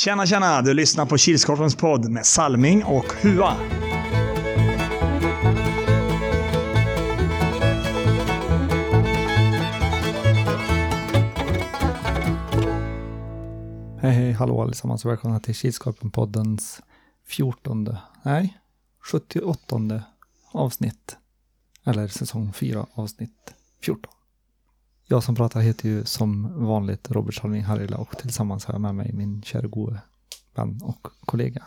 Tjena, tjena! Du lyssnar på Kilskorpens podd med Salming och Hua. Hej hej, hallå allesammans och välkomna till Kilskorpen-poddens 14, nej, 78 avsnitt. Eller säsong 4 avsnitt 14. Jag som pratar heter ju som vanligt Robert Salming Harila och tillsammans har jag med mig min kära gode vän och kollega.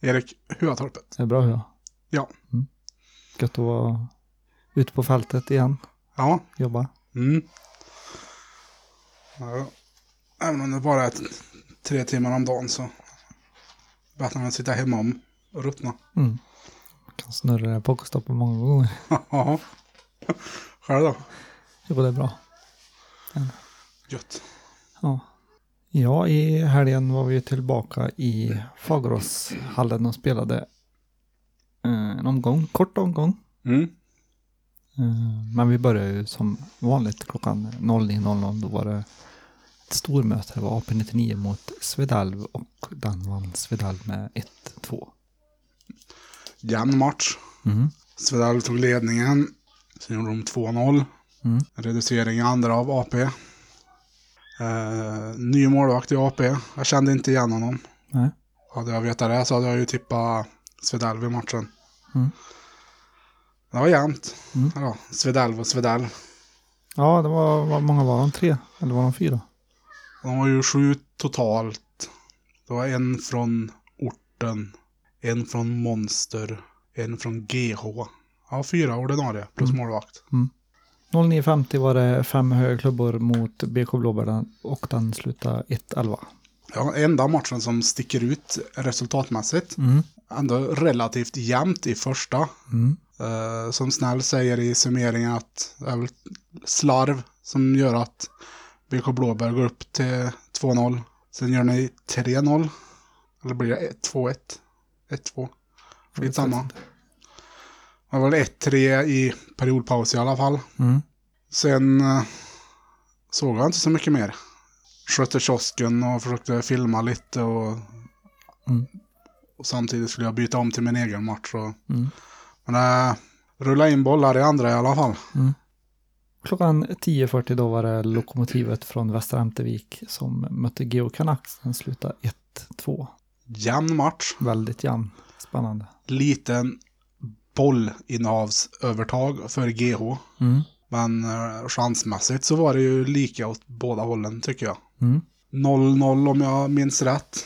Erik Huatorpet. Är det bra Hua? Ja. Mm. Gött att vara ute på fältet igen, Ja. jobba. Mm. ja. Även om det bara är tre timmar om dagen så bättre än att sitta hemma om och ruttna. Mm. Kan snurra det här pokerstoppet många gånger. Ja. Själv då? Jo, det är bra. Gött. Ja. ja, i helgen var vi tillbaka i Fageråshallen och spelade eh, en omgång, kort omgång. Mm. Eh, men vi började ju som vanligt klockan 09.00. Då var det ett stormöte. Det var AP99 mot Svedalv och den vann Svedalv med 1-2. Jämn match. Mm. Svedal tog ledningen. Sen gjorde de 2-0. Mm. Reducering i andra av AP. Eh, ny målvakt i AP. Jag kände inte igen honom. Nej. Hade jag vetat det så hade jag ju tippat Svedalv i matchen. Mm. Det var jämnt. Mm. Ja, Svedalv och Svedalv. Ja, det var, vad många var de? Tre? Eller var de fyra? De var ju sju totalt. Det var en från orten, en från Monster, en från GH. Ja, fyra ordinarie plus målvakt. 09.50 var det fem höga klubbor mot BK Blåbär och den slutade 1-11. Ja, enda matchen som sticker ut resultatmässigt. Mm. Ändå relativt jämnt i första. Mm. Eh, som Snäll säger i summeringen att det är väl slarv som gör att BK Blåbär går upp till 2-0. Sen gör ni 3-0. Eller blir det 1-2-1? 1-2. Skitsamma. Det var väl 1-3 i periodpaus i alla fall. Mm. Sen eh, såg jag inte så mycket mer. Skötte kiosken och försökte filma lite och, Mm. och samtidigt skulle jag byta om till min egen match. Och, Mm. men det rullade in bollar i andra i alla fall. Klockan 10.40 då var det lokomotivet från Västra Ämtervik som mötte Geo Canucks. Den slutade 1-2. Jämn match. Väldigt jämn. Spännande. Liten bollinnehavsövertag för GH. Mm. Men eh, chansmässigt så var det ju lika åt båda hållen tycker jag. Mm. 0-0 om jag minns rätt.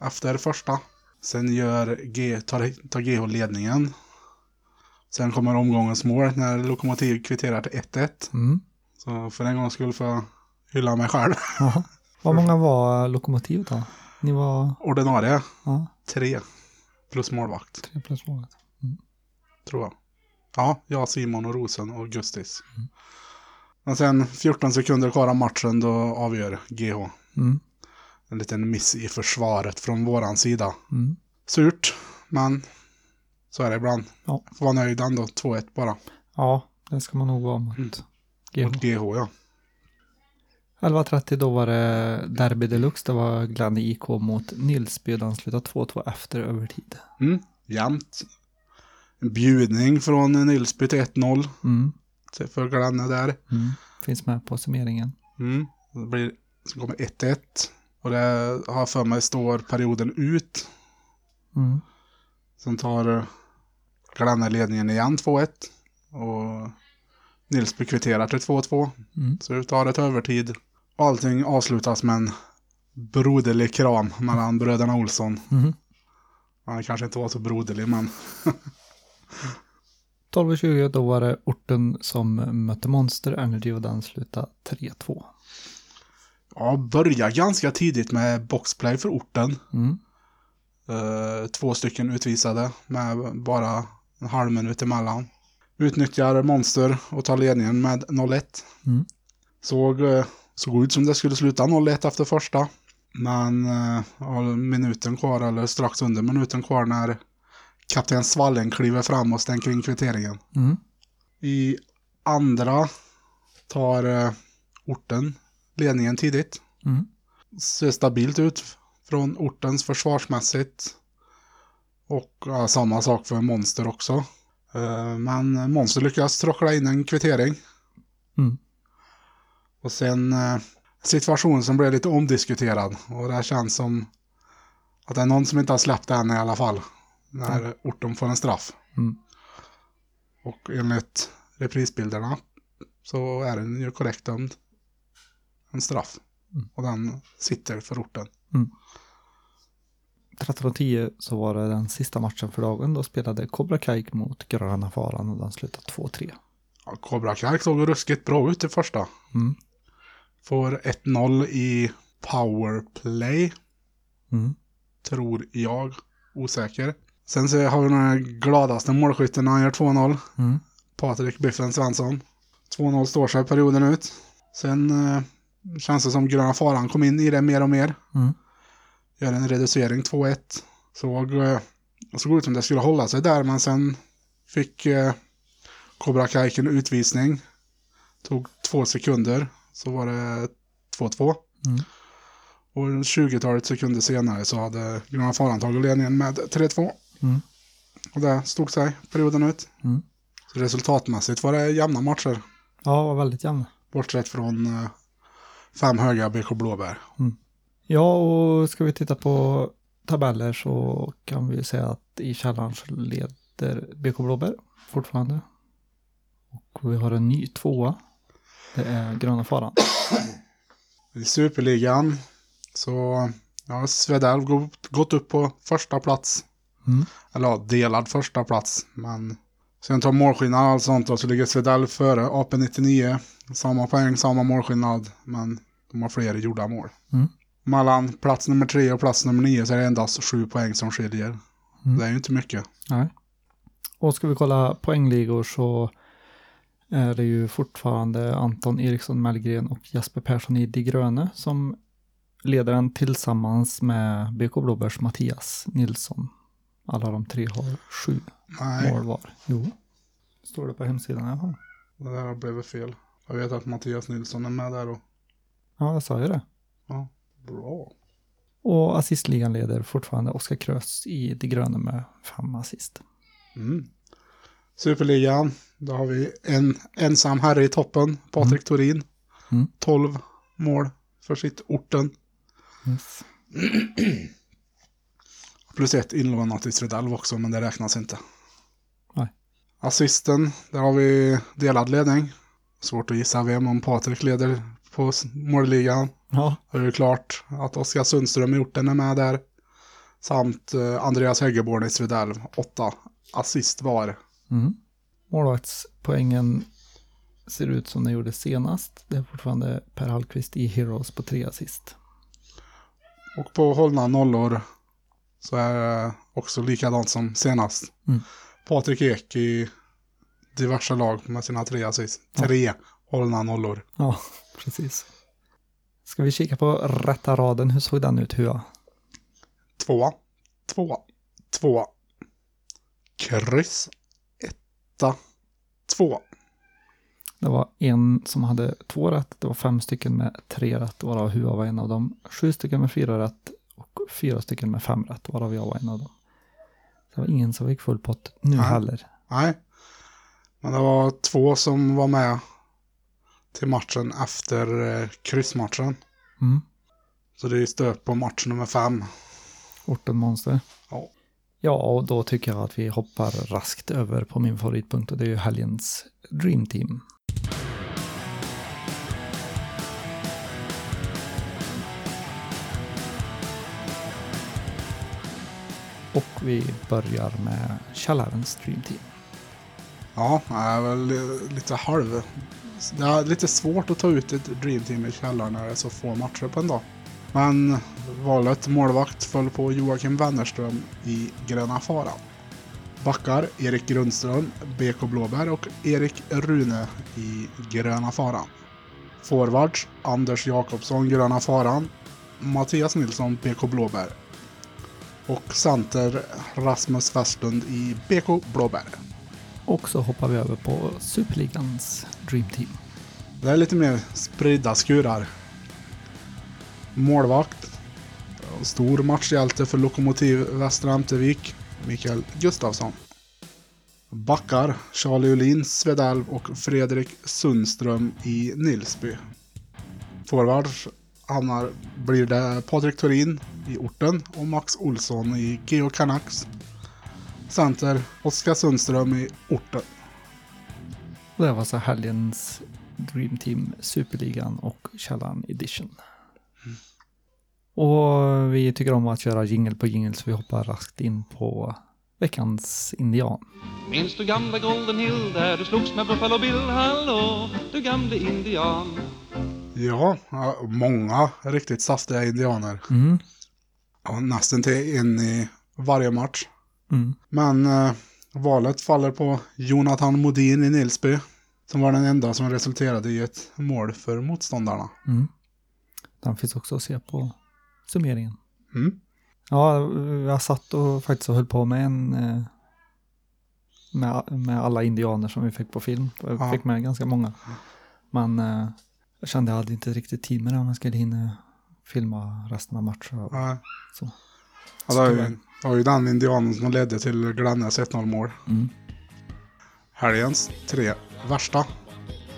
Efter första. Sen gör G, tar, tar GH ledningen. Sen kommer omgångens mål när Lokomotiv kvitterar till 1-1. Mm. Så för en gång skulle få jag hylla mig själv. Vad många var lokomotivet då? Ni var Ordinarie, ja, tre. Plus målvakt, tre plus målet. Tror jag. Ja, jag, Simon och Rosen och Gustis. Men sen 14 sekunder kvar av matchen då avgör GH. Mm. En liten miss i försvaret från våran sida. Mm. Surt, men så är det ibland. Ja. Får vara nöjd ändå, 2-1 bara. ja, det ska man nog vara mot Mm. GH. Mot GH, ja. 11.30 då var det Derby Deluxe. Det var Glenn IK mot Nilsby. Den slutade 2-2 efter övertid. Mm. Jämnt. Bjudning från Nilsby till 1-0 Mm. för Glenne där. Mm. Finns med på summeringen. Mm. Det blir, så kommer 1-1. Och det har för mig står perioden ut. Mm. Sen tar eh, Glenne ledningen igen 2-1. Och Nilsby kvitterar till 2-2. Mm. Så vi tar ett övertid. Och allting avslutas med en broderlig kram mellan bröderna Olsson. Mm. Han kanske inte var så broderlig men 12.20 då var det orten som mötte Monster Energy och den slutade 3-2. ja, börjar ganska tidigt med boxplay för orten. Mm. Eh, två stycken utvisade med bara en halv minut emellan. Utnyttjar Monster och tar ledningen med 0-1. Mm. Såg, eh, såg ut som det skulle sluta 0-1 efter första. Men ja, minuten kvar, eller strax under minuten kvar när kapten Svallen kliver fram och stänker in kvitteringen. Mm. I andra tar eh, orten ledningen tidigt. Mm. Ser stabilt ut. från ortens försvarsmässigt. Och ja, samma sak för Monster också. Eh, Men Monster lyckas tråckla in en kvittering. Mm. Och sen eh, situation som blev lite omdiskuterad. Och det känns som att det är någon som inte har släppt den i alla fall. När orten får en straff. Mm. Och enligt reprisbilderna så är den ju korrekt dömd. En straff. Mm. Och den sitter för orten. 13.10 så var det den sista matchen för dagen. Då spelade Cobra Kai mot Gröna Faran och den slutade 2-3. Ja, Cobra Kai såg ruskigt bra ut i första. Mm. Får 1-0 i powerplay, Mm. tror jag. Osäker. Sen så har vi den gladaste målskytten när han gör 2-0. Mm. Patrik Biffen Svensson. 2-0 står sig perioden ut. Sen eh, känns det som Gröna Faran kom in i det mer och mer. Mm. Gör en reducering 2-1. Såg, eh, såg ut som det skulle hålla sig där men sen fick eh, Cobra Kai en utvisning. Tog två sekunder så var det 2-2. Mm. Och 20-talet sekunder senare så hade Gröna Faran tagit ledningen med 3-2. Mm. Och det stod sig perioden ut. Mm. Så resultatmässigt var det jämna matcher. Ja, var väldigt jämn. Bortsett från eh, fem höga BK Blåbär. Ja, och ska vi titta på tabeller så kan vi säga att i källaren så leder BK Blåbär fortfarande. Och vi har en ny tvåa. Det är Gröna Faran. I Superligan så har Svedalv gått, gått upp på första plats. Mm. Eller ja, delad första plats. Men sen tar målskillnad och allt sånt och så ligger Svedalv före AP99. Samma poäng, samma målskillnad. Men de har fler gjorda mål. Mm. Mellan plats nummer tre och plats nummer nio så är det endast sju poäng som skiljer. Mm. Det är ju inte mycket. Nej. Och ska vi kolla poängligor så är det ju fortfarande Anton Eriksson Mellgren och Jesper Persson i De Gröne som leder den tillsammans med BK Blåbärs Mattias Nilsson. Alla de tre har sju Nej, mål var. Jo. Står det på hemsidan i alla fall. det där har blivit fel. Jag vet att Mattias Nilsson är med där och Ja, jag sa ju det. ja, bra. Och assistligan leder fortfarande Oskar Krös i De Gröne med fem assist. Mm. Superligan, då har vi en ensam herre i toppen, Patrik Torin. Mm. 12 mål för sitt orten. Yes. Plus ett inlånat i Stridalv också, men det räknas inte. Nej. Assisten, där har vi delad ledning. Svårt att gissa vem om Patrik leder på målligan. Ja, Det är ju klart att Oskar Sundström i orten är med där. Samt eh, Andreas Häggeborn i Stridalv, åtta assist var. Mm. Målvaktspoängen ser ut som den gjorde senast. Det är fortfarande Per Hallqvist i Heroes på tre assist. Och på hållna nollor så är det också likadant som senast. Mm. Patrik Ek i diverse lag med sina tre assist. Tre hållna nollor. Ja, precis. Ska vi kika på rätta raden? Hur såg den ut, Hua? Tvåa, tvåa, tvåa. Kryss, etta, tvåa. Det var en som hade två rätt. Det var fem stycken med tre rätt, varav Hua var en av dem. Sju stycken med fyra rätt och fyra stycken med fem rätt, varav jag var en av dem. Det var ingen som fick full pott nu Nej. heller. Nej, men det var två som var med till matchen efter eh, kryssmatchen. Mm. Så det är stöp på match nummer fem. Orten Monster. Ja. Ja, och då tycker jag att vi hoppar raskt över på min favoritpunkt och det är ju helgens Dream Team. Vi börjar med källarens Dream Team. Ja, det är väl lite halv... Det är lite svårt att ta ut ett Dream Team i källaren när det är så få matcher på en dag. Men valet målvakt föll på Joakim Wennerström i Gröna Faran. Backar Erik Grundström, BK Blåbär och Erik Rune i Gröna Faran. Forwards Anders Jakobsson, Gröna Faran. Mattias Nilsson, BK Blåbär. Och center Rasmus Westlund i BK Blåbär. Och så hoppar vi över på Superligans Dream Team. Det är lite mer spridda skurar. Målvakt Stor matchhjälte för Lokomotiv Västra Ämtervik, Mikael Gustafsson. Backar, Charlie Ulin, Svedalv och Fredrik Sundström i Nilsby. Forwards hamnar, blir det Patrik Thorin i orten och Max Olsson i Geo Canucks. Center, Oskar Sundström i orten. Det var så helgens Dream Team Superligan och Källaren Edition. Och vi tycker om att köra jingel på jingel så vi hoppar raskt in på veckans indian. Minns du gamla Golden Hill där du slogs med Buffalo Bill? Hallå, du gamle indian. Ja, många riktigt saftiga indianer. Mm. Ja, nästan till en i varje match. Mm. Men eh, valet faller på Jonathan Modin i Nilsby. Som var den enda som resulterade i ett mål för motståndarna. Mm. Den finns också att se på summeringen. Mm. Ja, jag satt och faktiskt höll på med en eh, med, med alla indianer som vi fick på film. Jag Ja. fick med ganska många. Men eh, jag kände jag hade inte riktigt tid med det om jag skulle hinna filma resten av matchen. och Ja. Så. Ja, det, var ju, det var ju den indianen som ledde till Glennes 1-0 mål. Mm. Helgens tre värsta.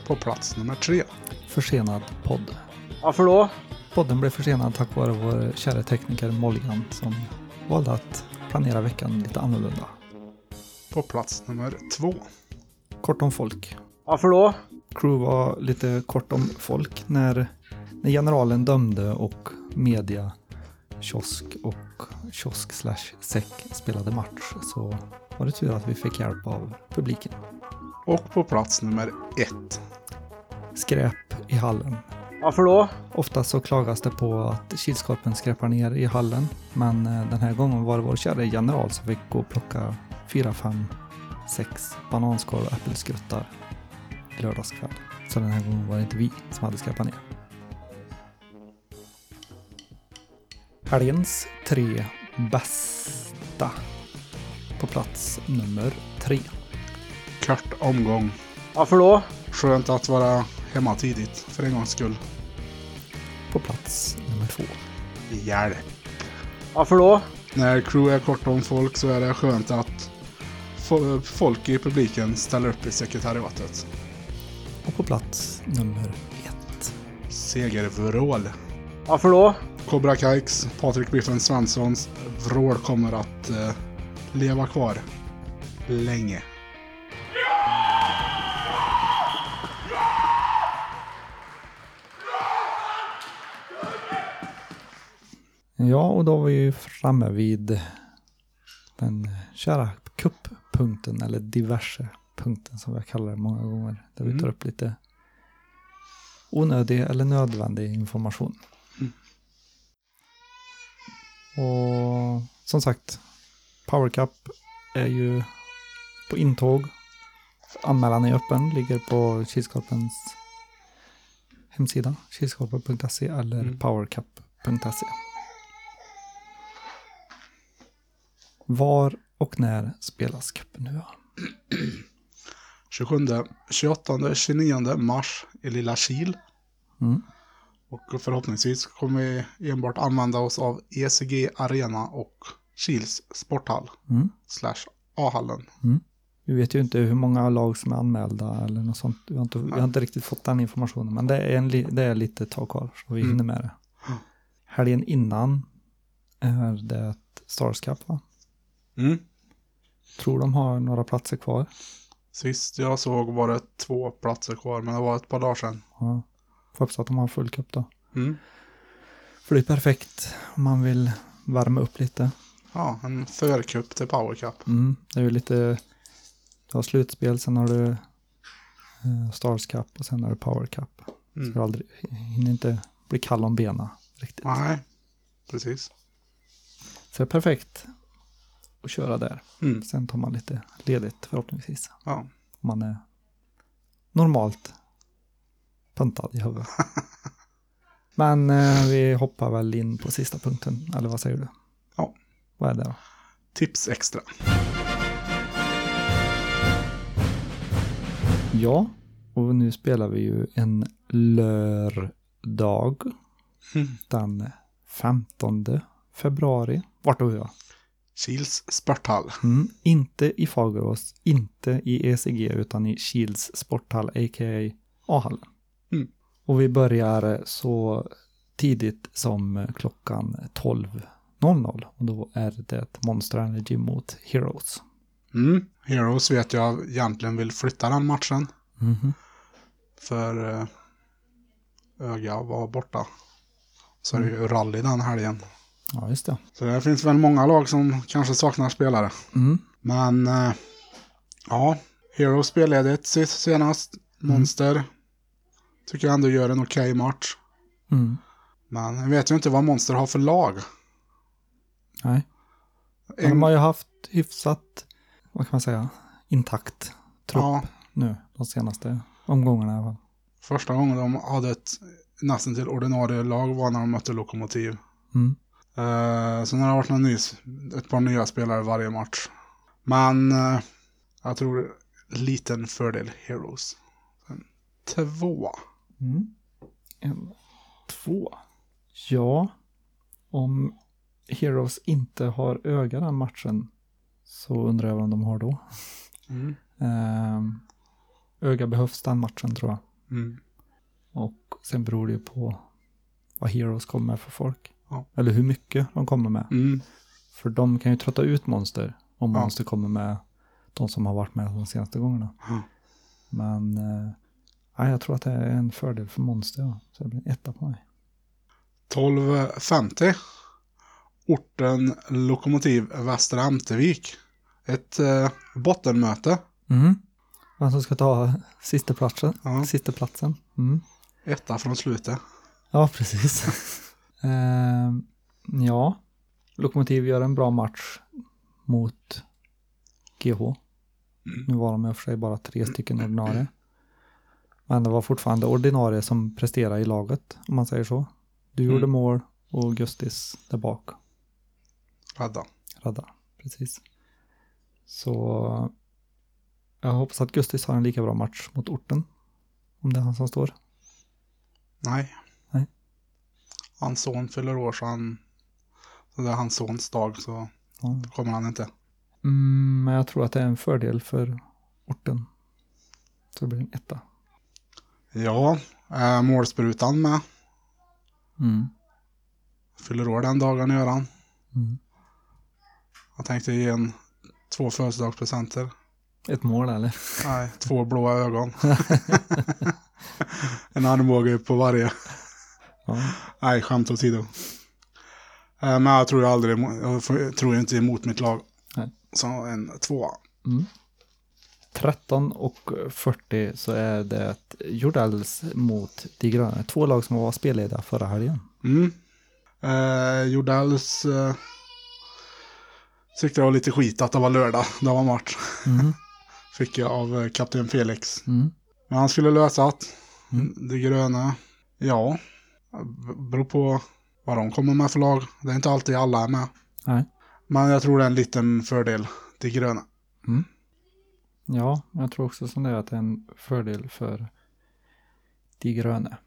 På plats nummer tre. Försenad podd. Varför då? Podden blev försenad tack vare vår kära tekniker Molgan som valde att planera veckan lite annorlunda. På plats nummer två. Kort om folk. Varför då? Crew var lite kort om folk när, när generalen dömde och media, kiosk och kiosk slash säck spelade match så var det tur att vi fick hjälp av publiken. Och på plats nummer ett. Skräp i hallen. Varför då? Ofta så klagas det på att Kilskorpen skräpar ner i hallen, men eh, den här gången var det vår kära general som fick gå och plocka fyra, fem, sex bananskal och äppelskruttar lördagskväll. Så den här gången var det inte vi som hade skräpat ner. Helgens tre bästa på plats nummer tre. Kort omgång. Varför då? Skönt att vara hemma tidigt för en gångs skull. På plats nummer två. Hjälp. Varför då? När crew är kort om folk så är det skönt att fo- folk i publiken ställer upp i sekretariatet. Och på plats nummer ett. Segervrål. Varför då? Cobra Kikes, Patrik Biffen Svenssons vrål kommer att eh, leva kvar länge. Ja, och då var vi ju framme vid den kära kupppunkten, eller diverse punkten som jag kallar det många gånger. Där vi Mm. tar upp lite onödig eller nödvändig information. Och som sagt, Power Cup är ju på intåg. Anmälan är öppen, ligger på Kilskorpens hemsida, kilskorpen.se eller Mm. powercup.se. Var och när spelas cupen nu? då? 27, 28, 29 mars i Lilla Kil. Mm. Och förhoppningsvis kommer vi enbart använda oss av ECG Arena och Kils sporthall. Mm. Slash A-hallen. Vi vet ju inte hur många lag som är anmälda eller något sånt. Vi har inte, vi har inte riktigt fått den informationen. Men det är, en, det är lite tag kvar så vi Mm. hinner med det. Helgen innan är det Stars Cup va? Mm. Tror de har några platser kvar. Sist jag såg var det två platser kvar, men det var ett par dagar sedan. Ja. Får hoppas att de har full cup då. Mm. För det är perfekt om man vill värma upp lite. Ja, en förkupp till Power Cup. Mm. Det är ju lite, du har slutspel, sen har du eh, Stars Cup och sen har du Power Cup. Mm. Så du aldrig, hinner inte bli kall om benen riktigt. Nej, precis. Så det är perfekt att köra där. Mm. Sen tar man lite ledigt förhoppningsvis. Ja. Om man är normalt puntad i huvudet. Men eh, vi hoppar väl in på sista punkten, eller vad säger du? Ja. Vad är det då? Tips extra. Ja, och nu spelar vi ju en lördag Mm. den 15 februari. Vart då jag? Kils sporthall. Mm, inte i Fagerås, inte i ECG utan i Kils sporthall, a.k.a. A-hallen. Mm. Och vi börjar så tidigt som klockan 12.00 och då är det Monster Energy mot Heroes. Mm. Heroes vet jag egentligen vill flytta den matchen. Mhm. För eh, Öga var borta. Så är det ju rally den helgen. Ja, just det. Så det finns väl många lag som kanske saknar spelare. Mm. Men eh, ja, Heroes spelledigt senast. Monster tycker jag ändå gör en okej match. Mm. Men jag vet ju inte vad Monster har för lag. Nej. Men de har ju haft hyfsat, vad kan man säga, intakt trupp ja, nu de senaste omgångarna. i alla fall. första gången de hade ett nästan till ordinarie lag var när de mötte Lokomotiv. Mm. Uh, sen har det varit någon ny, ett par nya spelare varje match. Men eh, jag tror liten fördel Heroes. En tvåa. Mm. En, två. Ja, om Heroes inte har öga den matchen så undrar jag vad de har då. Mm. Ehm, öga behövs den matchen tror jag. Mm. Och sen beror det ju på vad Heroes kommer med för folk. Ja. Eller hur mycket de kommer med. Mm. För de kan ju trötta ut monster om Ja. monster kommer med de som har varit med de senaste gångerna. Men eh, ja, jag tror att det är en fördel för monster. Ja. Så det blir en etta på mig. 12.50. Orten Lokomotiv Västra Ämtervik. Ett eh, bottenmöte. Mm. Vem som ska ta sista platsen. Ja. Sista platsen. Mm. Etta från slutet. Ja, precis. Ehm, ja, Lokomotiv gör en bra match mot GH. Nu var de i och för sig bara tre stycken ordinarie. Men det var fortfarande ordinarie som presterade i laget, om man säger så. Du gjorde Mm. mål och Gustis där bak Rädda. rädda. Precis. Så jag hoppas att Gustis har en lika bra match mot orten. Om det är han som står. Nej. Nej. Hans son fyller år så han... Så det är hans sons dag så Ja. kommer han inte. Mm, men jag tror att det är en fördel för orten. Så det blir en etta. Ja, äh, målsprutan med. Mm. Fyller år den dagen gör han. Mm. Jag tänkte ge en två födelsedagspresenter. Ett mål eller? Nej, två blåa ögon. en armbåge på varje. Ja. Nej, skämt åsido. Eh, Men jag tror ju aldrig, jag tror inte emot mitt lag. Nej. Så en tvåa. Mm. 13 och 40 så är det Jordells mot De gröna. Två lag som var spellediga förra helgen. Mm. Eh, Jordells eh, tyckte det var lite skit att det var lördag. Det var match. Mm. Fick jag av eh, kapten Felix. Mm. Men han skulle lösa att Mm. det gröna, ja, beror på vad de kommer med för lag. Det är inte alltid alla är med. Nej. Men jag tror det är en liten fördel, det gröna. Ja, jag tror också som det är att det är en fördel för De gröna.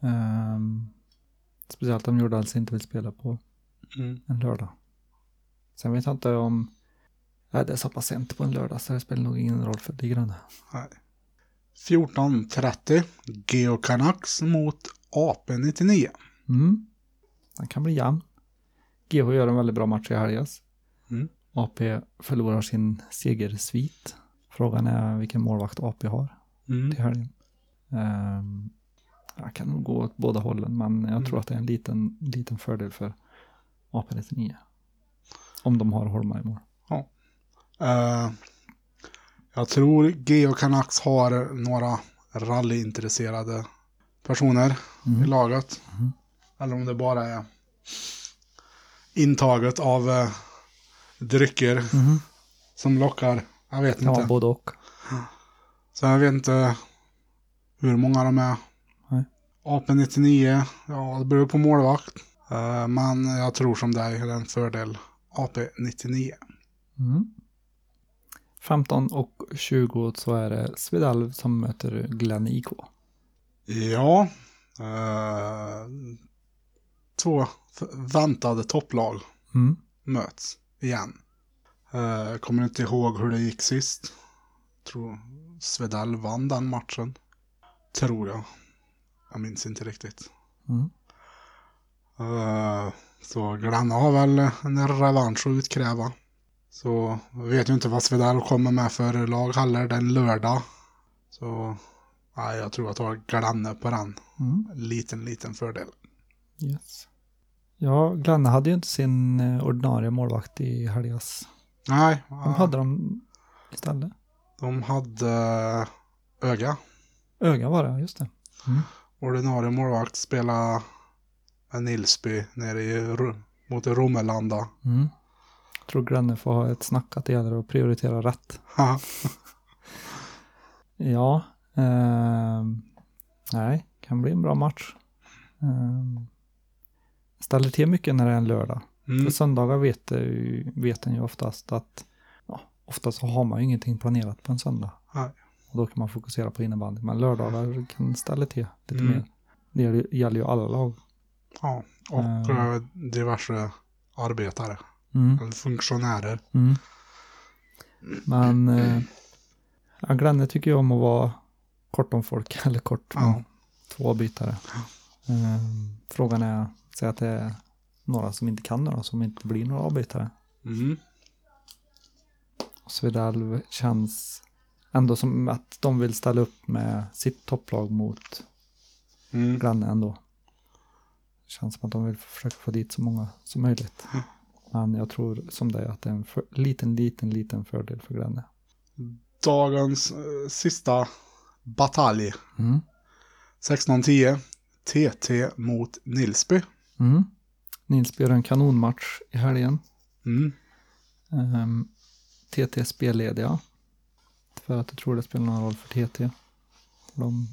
Ehm, speciellt om Jordells inte vill spela på en lördag. Sen vet jag inte om Nej, det är så pass sent på en lördag så det spelar nog ingen roll för De gröna. Nej. 14.30, Geo Canucks mot AP99. Mm. Den kan bli jämn. GH gör en väldigt bra match i helgas. Mm. AP förlorar sin segersvit. Frågan är vilken målvakt AP har Mm. till helgen. Um, jag kan nog gå åt båda hållen, men jag tror att det är en liten, liten fördel för AP99. Om de har Holma i mål. Eh, jag tror Geo Canucks har några rallyintresserade personer i Mm. laget. Mm. Eller om det bara är intaget av eh, drycker Mhm. som lockar. Jag vet Kan inte. både och. Så jag vet inte hur många de är. Nej. AP99, ja det beror på målvakt. Eh, men jag tror som dig, det är en fördel AP99. Mm. 15 och 20 så är det Svedalv som möter Glenn IK. Ja. Uh, två väntade topplag Mm. möts igen. Eh, kommer inte ihåg hur det gick sist. Tror Svedell vann den matchen. Tror jag. Jag minns inte riktigt. Mm. Eh, så Glenna har väl en revansch att utkräva. Så jag vet ju inte vad Svedell kommer med för lag heller den lördag. Så nej, jag tror jag tar Glenna på den. Mm. Liten, liten fördel. Yes. Ja, Glenna hade ju inte sin eh, ordinarie målvakt i helgas. Nej, De hade de istället. de hade öga. Öga var det, just det. Ordinarie målvakt spela med Nilsby nere i, mot Romelanda. Mm. Jag tror Glenna får ha ett snack att det gäller att prioritera rätt. Ja, ehm, nej, kan bli en bra match. Ehm, ställer till mycket när det är en lördag. Mm. För söndagar vet, ju- vet en ju oftast att ja, oftast så har man ju ingenting planerat på en söndag. Nej. Och då kan man fokusera på innebandy. Men lördagar kan ställa till lite Mm. mer. Det gäller- ju alla lag. Ja, och Eh. eh, diverse arbetare. Mm. Eller funktionärer. Mm. Men eh, ja, tycker jag om att vara kort om folk, eller kort om Ja. två bytare. Eh, frågan är, säg att det är några som inte kan några, som inte blir några avbytare. Mm. Svedalv känns ändå som att de vill ställa upp med sitt topplag mot Mm. Glenne ändå. Känns som att de vill försöka få dit så många som möjligt. Men jag tror som det är att det är en för, liten, liten, liten fördel för Glenne. Dagens eh, sista batalj. Mm. 16-10. TT mot Nilsby. Mm. Nils gör en kanonmatch i helgen. Mm. Um, TT är spellediga. För att jag tror det spelar någon roll för TT. De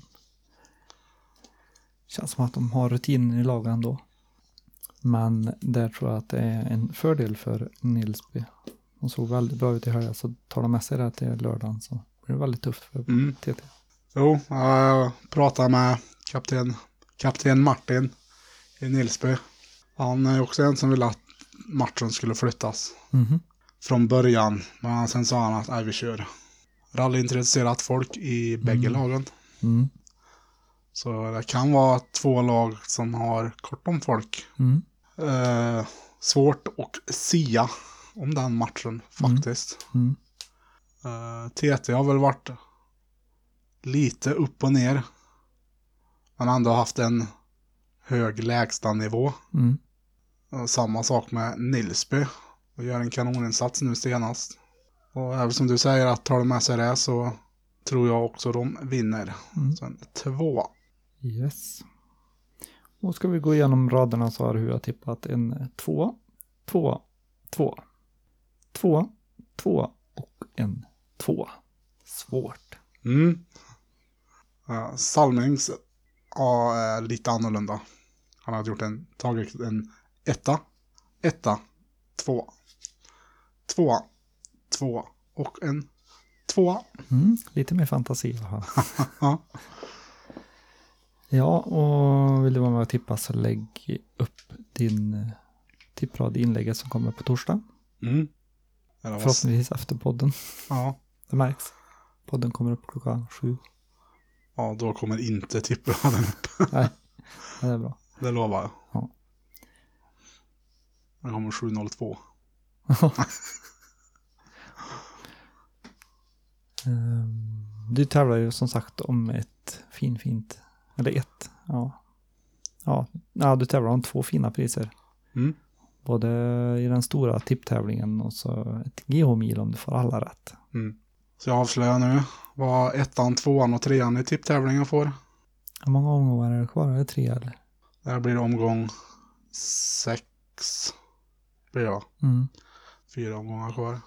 känns som att de har rutinen i laget ändå. Men där tror jag att det är en fördel för Nilsby. De såg väldigt bra ut i helgen så tar de med sig det till lördagen så blir det väldigt tufft för Mm. TT. Jo, jag pratade med kapten, kapten Martin i Nilsby. Han är också en som ville att matchen skulle flyttas Mhm. från början. Men sen sa han att nej, vi kör. Rallyintresserat folk i bägge lagen. Mm. Så det kan vara två lag som har kort om folk. Mm. Eh, svårt att sia om den matchen faktiskt. Mm. Eh, TT har väl varit lite upp och ner. Men ändå haft en hög lägstanivå. Mm. Samma sak med Nilsby. Och gör en kanoninsats nu senast. Och även som du säger att tar de med sig det så tror jag också de vinner. Mm. Så en två. Yes. Och ska vi gå igenom raderna så har hur jag tippat en två, två, två, två, två och en två. Svårt. Mm. Uh, Salmings ja, är lite annorlunda. Han har gjort en, tagit en etta, etta, två, två, två och en två. Mm, lite mer fantasi. va? Ja. ja, och vill du vara med och tippa så lägg upp din eh, tipprad i inlägget som kommer på torsdag. Mm. Eller Förhoppningsvis efter podden. Ja. Det märks. Podden kommer upp klockan sju. ja, då kommer inte tippraden upp. Nej, det är bra. Det lovar jag. Ja. Den kommer 7.02. Ehm, Du tävlar ju som sagt om ett fin, fint, eller ett, ja. Ja, ja du tävlar om två fina priser. Mm. Både i den stora tipptävlingen och så ett GH-mil om du får alla rätt. Mm. Så jag avslöjar nu vad ettan, tvåan och trean i tipptävlingen får. Hur många omgångar är det kvar? Är det tre eller? Det här blir omgång sex. Blir det va? Mm. Fyra omgångar kvar.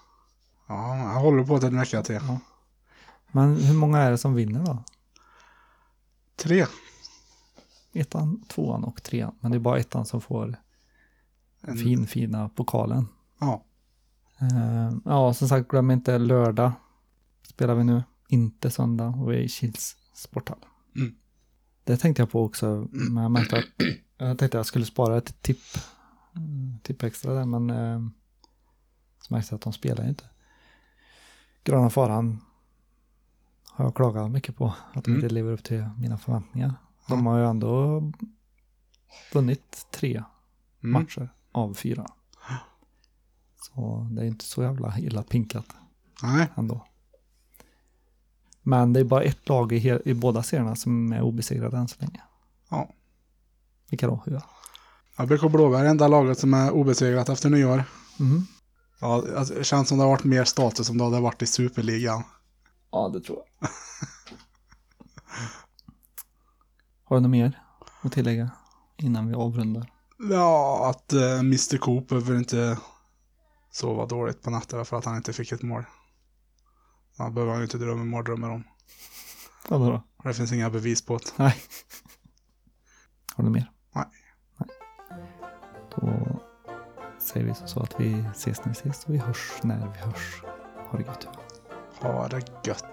Ja, jag håller på till en vecka till. Ja. Men hur många är det som vinner då? Tre. Ettan, tvåan och trean. Men det är bara ettan som får En- fin, fina pokalen. Ja. Eh, ja, som sagt, glöm inte lördag spelar vi nu. Inte söndag och vi är i Kils sporthall. Mm. Det tänkte jag på också, men jag märkte att Jag tänkte jag skulle spara ett tipp, mm, tipp extra där, men eh, så märks det att de spelar ju inte. Gröna Faran har jag klagat mycket på, att de Mm. inte lever upp till mina förväntningar. De har ju ändå vunnit tre Mm. matcher av fyra. Så det är inte så jävla illa pinkat Nej, ändå. Men det är bara ett lag i, i båda serierna som är obesegrade än så länge. Ja. Vilka då? Ja. Ja, BK Blåbär är enda laget som är obesegrat efter nyår. Mhm. Ja, alltså, det känns som det har varit mer status om det hade varit i Superligan. Ja, det tror jag. Har du något mer att tillägga innan vi avrundar? Ja, att uh, Mr Coop behöver inte sova dåligt på nätterna för att han inte fick ett mål. Han behöver han ju inte drömma mardrömmar om. Vad då? Det finns inga bevis på det. Nej. Har du mer? Då säger vi så att vi ses när vi ses och vi hörs när vi hörs. Ha det gött. Ha det gött.